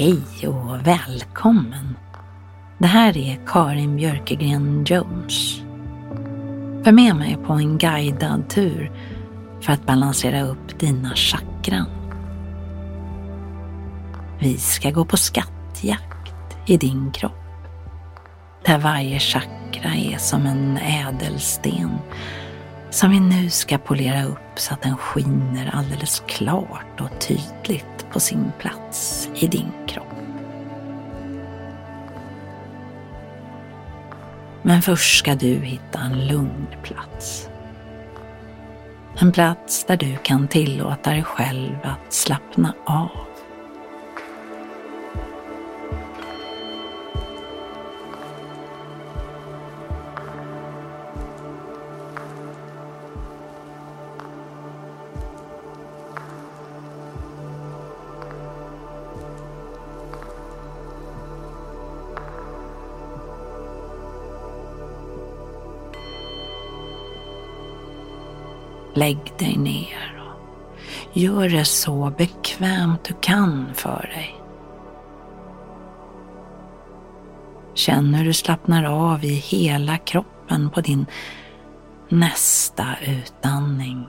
Hej och välkommen! Det här är Karin Björkegren Jones. Följ med mig på en guidad tur för att balansera upp dina chakran. Vi ska gå på skattjakt i din kropp. Där varje chakra är som en ädelsten som vi nu ska polera upp så att den skiner alldeles klart och tydligt på sin plats i din kropp. Men först ska du hitta en lugn plats. En plats där du kan tillåta dig själv att slappna av. Lägg dig ner och gör det så bekvämt du kan för dig. Känn hur du slappnar av i hela kroppen på din nästa utandning.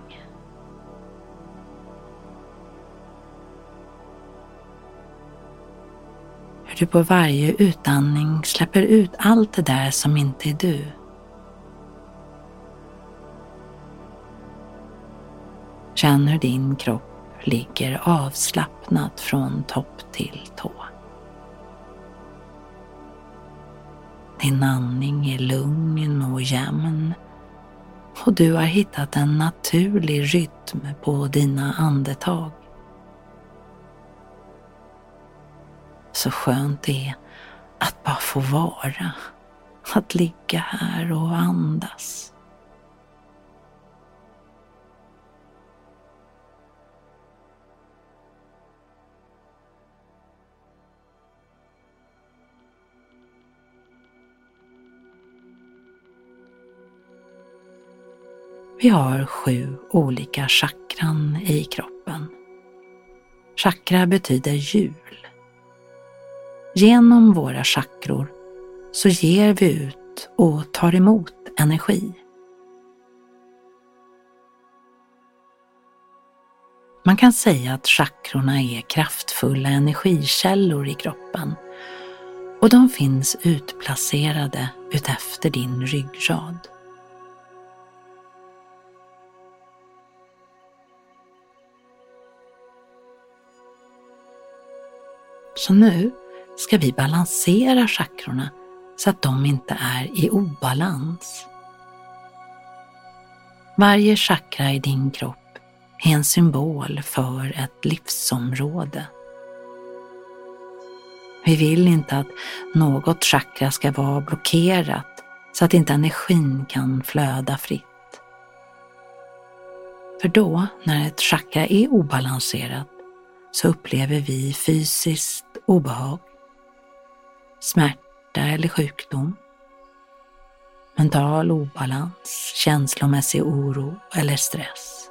Hur du på varje utandning släpper ut allt det där som inte är du. Känn hur din kropp ligger avslappnad från topp till tå. Din andning är lugn och jämn och du har hittat en naturlig rytm på dina andetag. Så skönt det är att bara få vara, att ligga här och andas. Vi har sju olika chakran i kroppen. Chakra betyder hjul. Genom våra chakror så ger vi ut och tar emot energi. Man kan säga att chakrorna är kraftfulla energikällor i kroppen och de finns utplacerade utefter din ryggrad. Så nu ska vi balansera chakrorna så att de inte är i obalans. Varje chakra i din kropp är en symbol för ett livsområde. Vi vill inte att något chakra ska vara blockerat så att inte energin kan flöda fritt. För då, när ett chakra är obalanserat, så upplever vi fysiskt obehag, smärta eller sjukdom, mental obalans, känslomässig oro eller stress.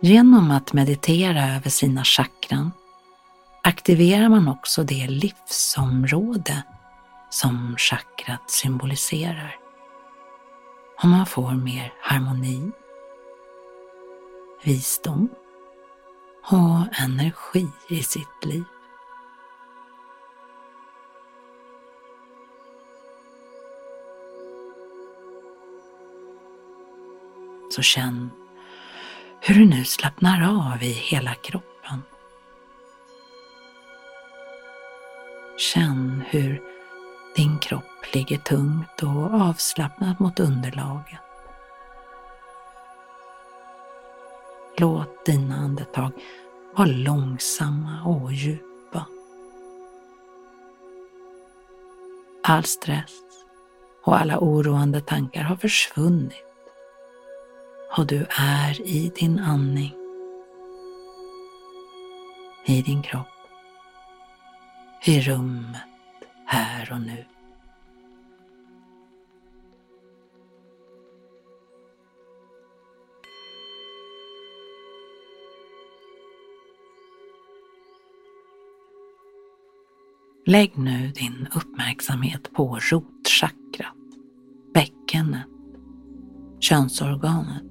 Genom att meditera över sina chakran aktiverar man också det livsområde som chakrat symboliserar. Och man får mer harmoni, visdom och energi i sitt liv. Så känn hur du nu slappnar av i hela kroppen. Känn hur din kropp ligger tungt och avslappnat mot underlaget. Låt dina andetag vara långsamma och djupa. All stress och alla oroande tankar har försvunnit och du är i din andning, i din kropp, i rummet, här och nu. Lägg nu din uppmärksamhet på rotchakrat, bäckenet, könsorganet.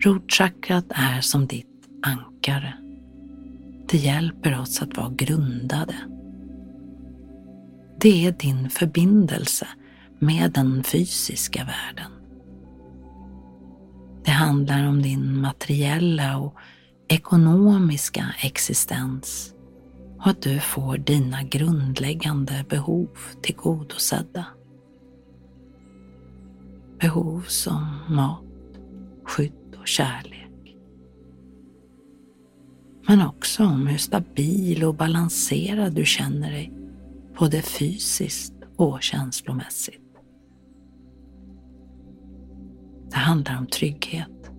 Rotchakrat är som ditt ankare. Det hjälper oss att vara grundade. Det är din förbindelse med den fysiska världen. Det handlar om din materiella och ekonomiska existens och att du får dina grundläggande behov tillgodosedda. Behov som mat, skydd och kärlek. Men också om hur stabil och balanserad du känner dig både fysiskt och känslomässigt. Det handlar om trygghet,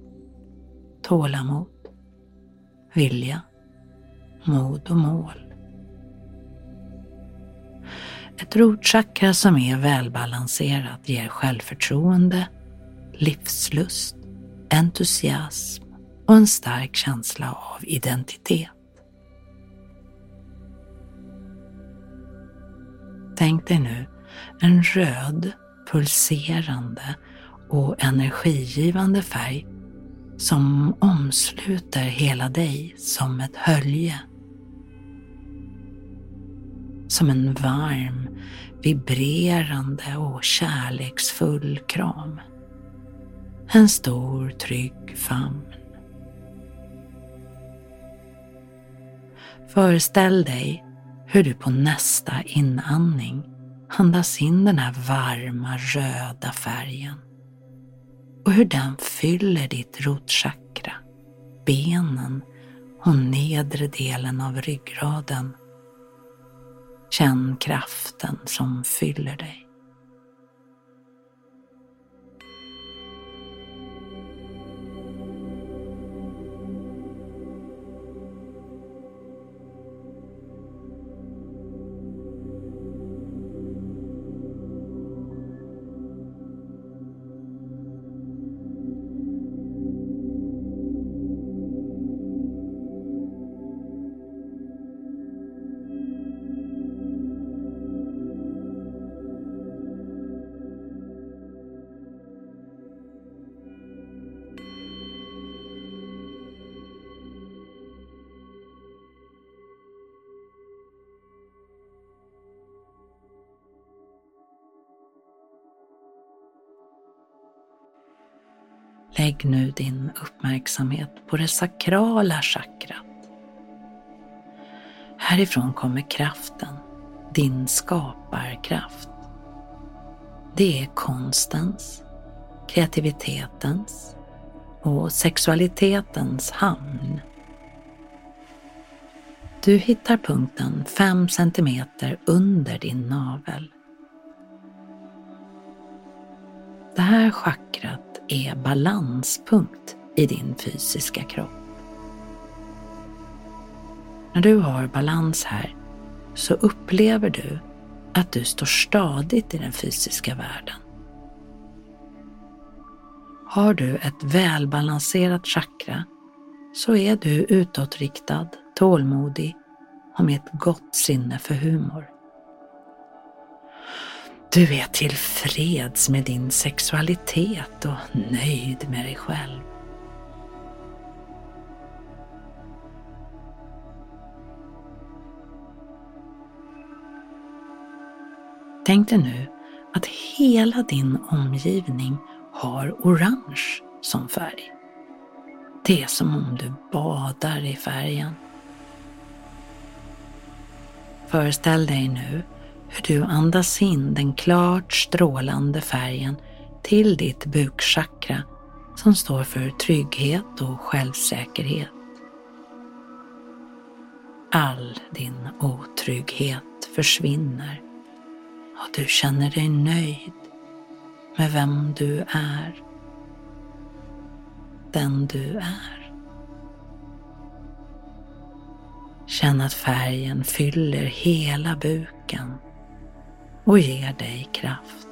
tålamod, vilja, mod och mål. Ett rotchakra som är välbalanserat ger självförtroende, livslust, entusiasm och en stark känsla av identitet. Tänk dig nu en röd, pulserande och energigivande färg som omsluter hela dig som ett hölje. Som en varm, vibrerande och kärleksfull kram. En stor trygg famn. Föreställ dig hur du på nästa inandning andas in den här varma röda färgen och hur den fyller ditt rotchakra, benen och nedre delen av ryggraden. Känn kraften som fyller dig. Lägg nu din uppmärksamhet på det sakrala chakrat. Härifrån kommer kraften, din skaparkraft. Det är konstens, kreativitetens och sexualitetens hamn. Du hittar punkten 5 cm under din navel. Det här chakrat är balanspunkt i din fysiska kropp. När du har balans här så upplever du att du står stadigt i den fysiska världen. Har du ett välbalanserat chakra så är du utåtriktad, tålmodig och med ett gott sinne för humor. Du är tillfreds med din sexualitet och nöjd med dig själv. Tänk dig nu att hela din omgivning har orange som färg. Det är som om du badar i färgen. Föreställ dig nu hur du andas in den klart strålande färgen till ditt bukchakra som står för trygghet och självsäkerhet. All din otrygghet försvinner och du känner dig nöjd med vem du är. Den du är. Känn att färgen fyller hela buken och ger dig kraft.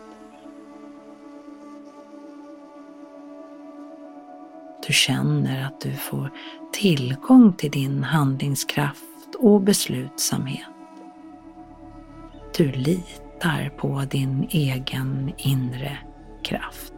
Du känner att du får tillgång till din handlingskraft och beslutsamhet. Du litar på din egen inre kraft.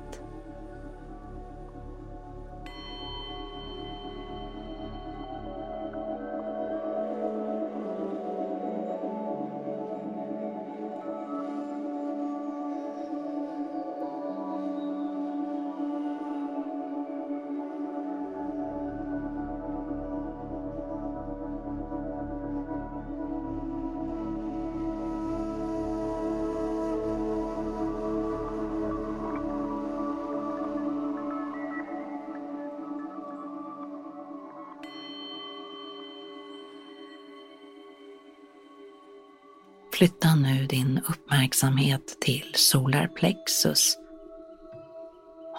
Flytta nu din uppmärksamhet till solarplexus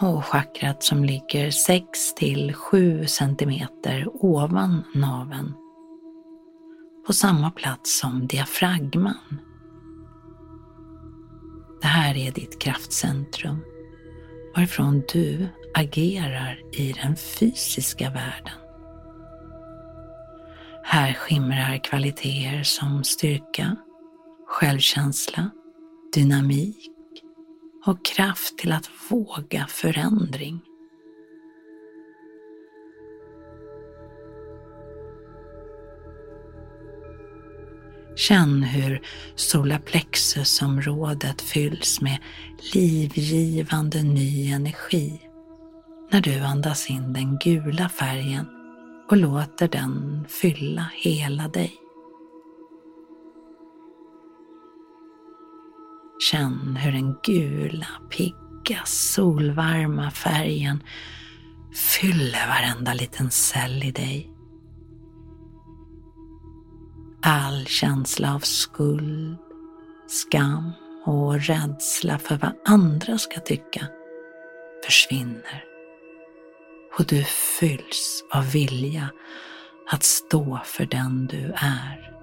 och chakrat som ligger 6 till 7 cm ovan naven på samma plats som diafragman. Det här är ditt kraftcentrum varifrån du agerar i den fysiska världen. Här skimrar kvaliteter som styrka, självkänsla, dynamik och kraft till att våga förändring. Känn hur solarplexusområdet fylls med livgivande ny energi när du andas in den gula färgen och låter den fylla hela dig. Känn hur den gula, pigga, solvarma färgen fyller varenda liten cell i dig. All känsla av skuld, skam och rädsla för vad andra ska tycka försvinner. Och du fylls av vilja att stå för den du är.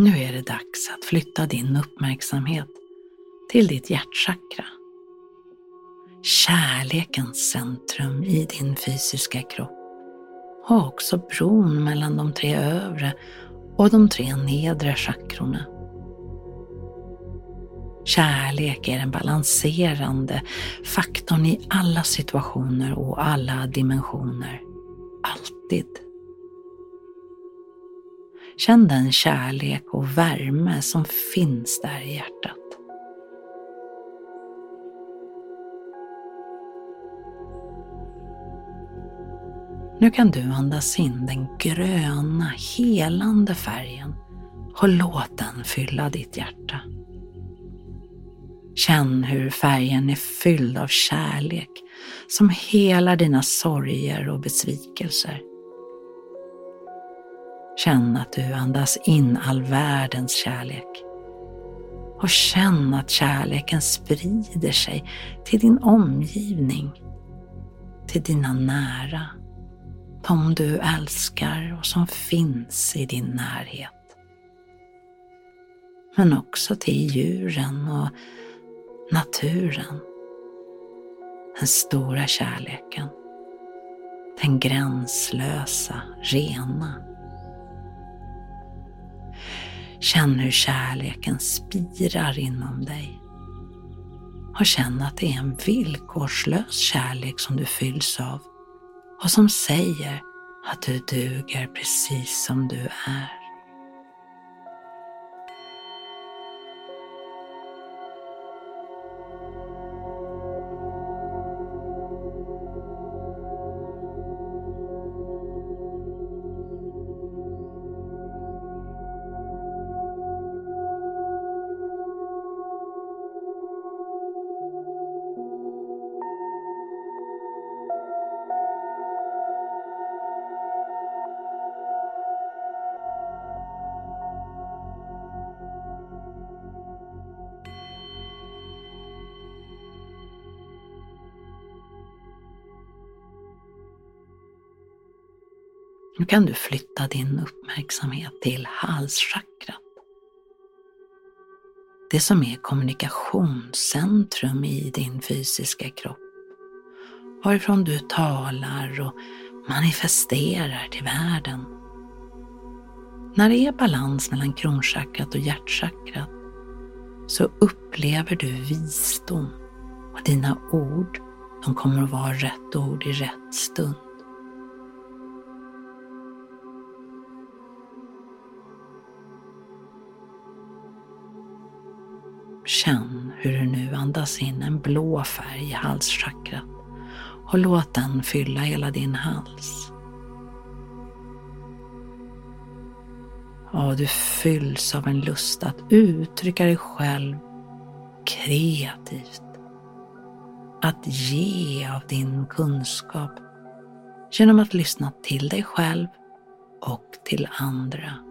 Nu är det dags att flytta din uppmärksamhet till ditt hjärtchakra. Kärlekens centrum i din fysiska kropp och också bron mellan de tre övre och de tre nedre chakrorna. Kärlek är den balanserande faktorn i alla situationer och alla dimensioner. Alltid. Känn den kärlek och värme som finns där i hjärtat. Nu kan du andas in den gröna, helande färgen och låt den fylla ditt hjärta. Känn hur färgen är fylld av kärlek som helar dina sorger och besvikelser. Känn att du andas in all världens kärlek. Och känn att kärleken sprider sig till din omgivning, till dina nära, de du älskar och som finns i din närhet. Men också till djuren och naturen. Den stora kärleken. Den gränslösa, rena. Känn hur kärleken spirar inom dig. Och känn att det är en villkorslös kärlek som du fylls av och som säger att du duger precis som du är. Nu kan du flytta din uppmärksamhet till halschakrat. Det som är kommunikationscentrum i din fysiska kropp. Varifrån du talar och manifesterar till världen. När det är balans mellan kronchakrat och hjärtchakrat så upplever du visdom och dina ord, de kommer att vara rätt ord i rätt stund. Känn hur du nu andas in en blå färg i halschakrat och låt den fylla hela din hals. Och du fylls av en lust att uttrycka dig själv kreativt. Att ge av din kunskap genom att lyssna till dig själv och till andra.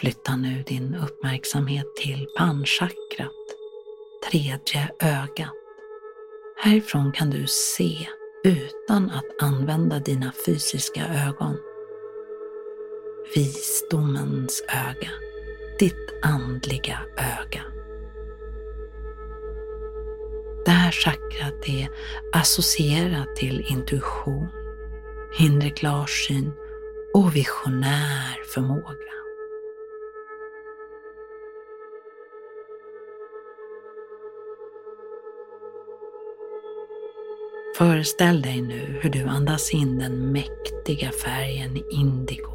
Flytta nu din uppmärksamhet till pannchakrat, tredje ögat. Härifrån kan du se utan att använda dina fysiska ögon. Visdomens öga, ditt andliga öga. Det här chakrat är associerat till intuition, inre klarsyn och visionär förmåga. Föreställ dig nu hur du andas in den mäktiga färgen indigo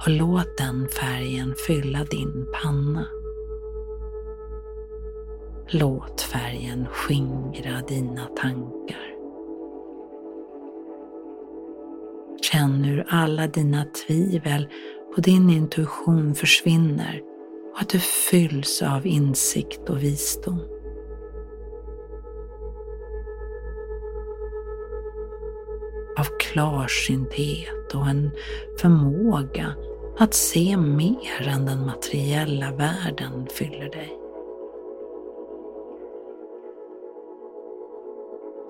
och låt den färgen fylla din panna. Låt färgen skingra dina tankar. Känn hur alla dina tvivel och din intuition försvinner och att du fylls av insikt och visdom. klarsynthet och en förmåga att se mer än den materiella världen fyller dig.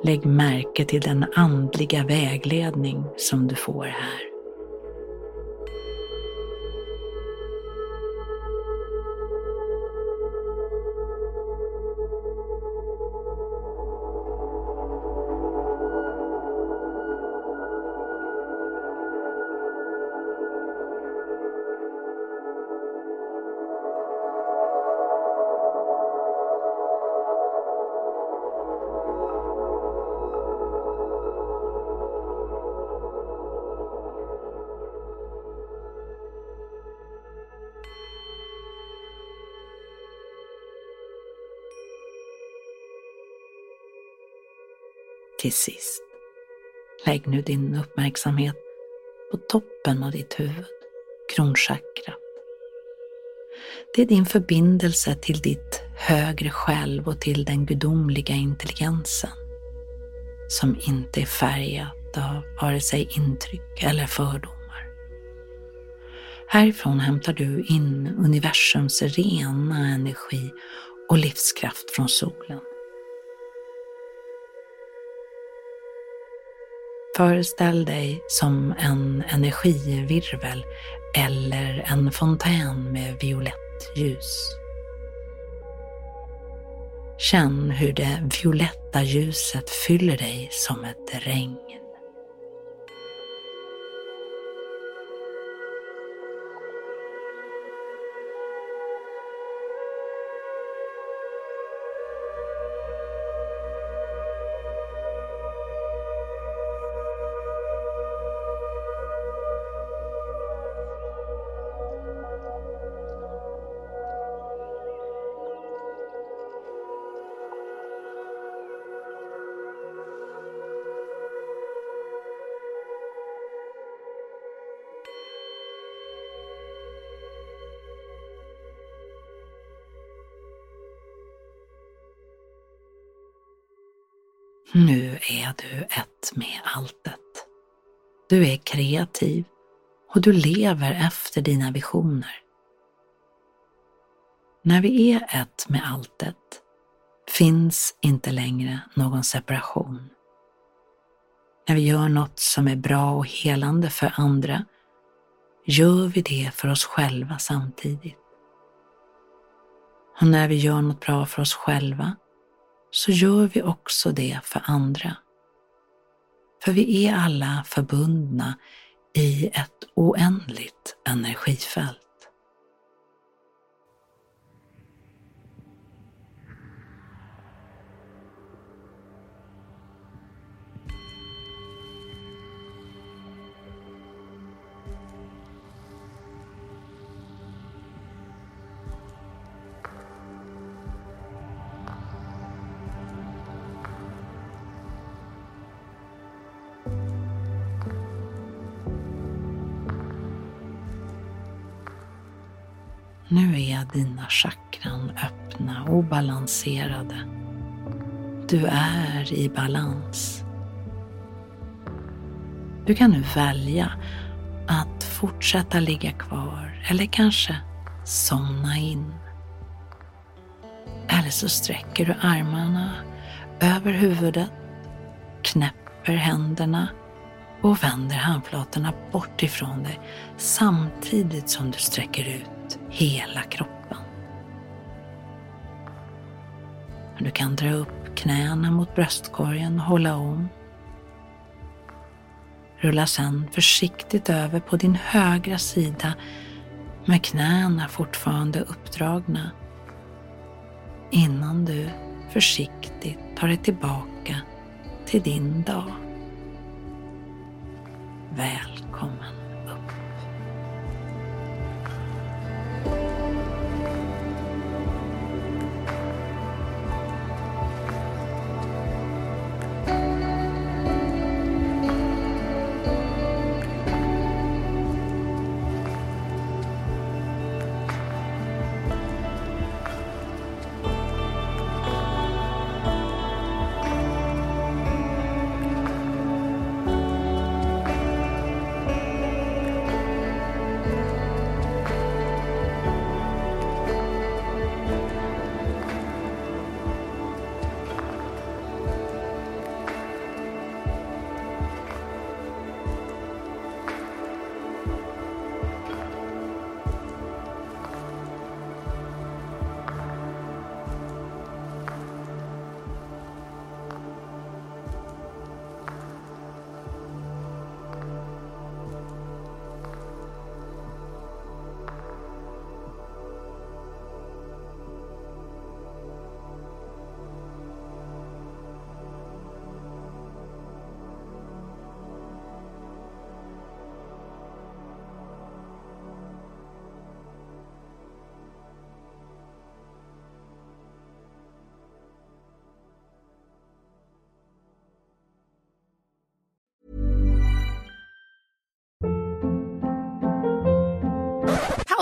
Lägg märke till den andliga vägledning som du får här. Till sist, lägg nu din uppmärksamhet på toppen av ditt huvud, kronchakrat. Det är din förbindelse till ditt högre själv och till den gudomliga intelligensen som inte är färgat av vare sig intryck eller fördomar. Härifrån hämtar du in universums rena energi och livskraft från solen. Föreställ dig som en energivirvel eller en fontän med violett ljus. Känn hur det violetta ljuset fyller dig som ett regn. Nu är du ett med alltet. Du är kreativ och du lever efter dina visioner. När vi är ett med alltet finns inte längre någon separation. När vi gör något som är bra och helande för andra gör vi det för oss själva samtidigt. Och när vi gör något bra för oss själva så gör vi också det för andra. För vi är alla förbundna i ett oändligt energifält. Nu är dina chakran öppna och balanserade. Du är i balans. Du kan nu välja att fortsätta ligga kvar eller kanske somna in. Eller så sträcker du armarna över huvudet, knäpper händerna och vänder handflatorna bort ifrån dig samtidigt som du sträcker ut hela kroppen. Du kan dra upp knäna mot bröstkorgen och hålla om. Rulla sedan försiktigt över på din högra sida med knäna fortfarande uppdragna innan du försiktigt tar dig tillbaka till din dag. Välkommen.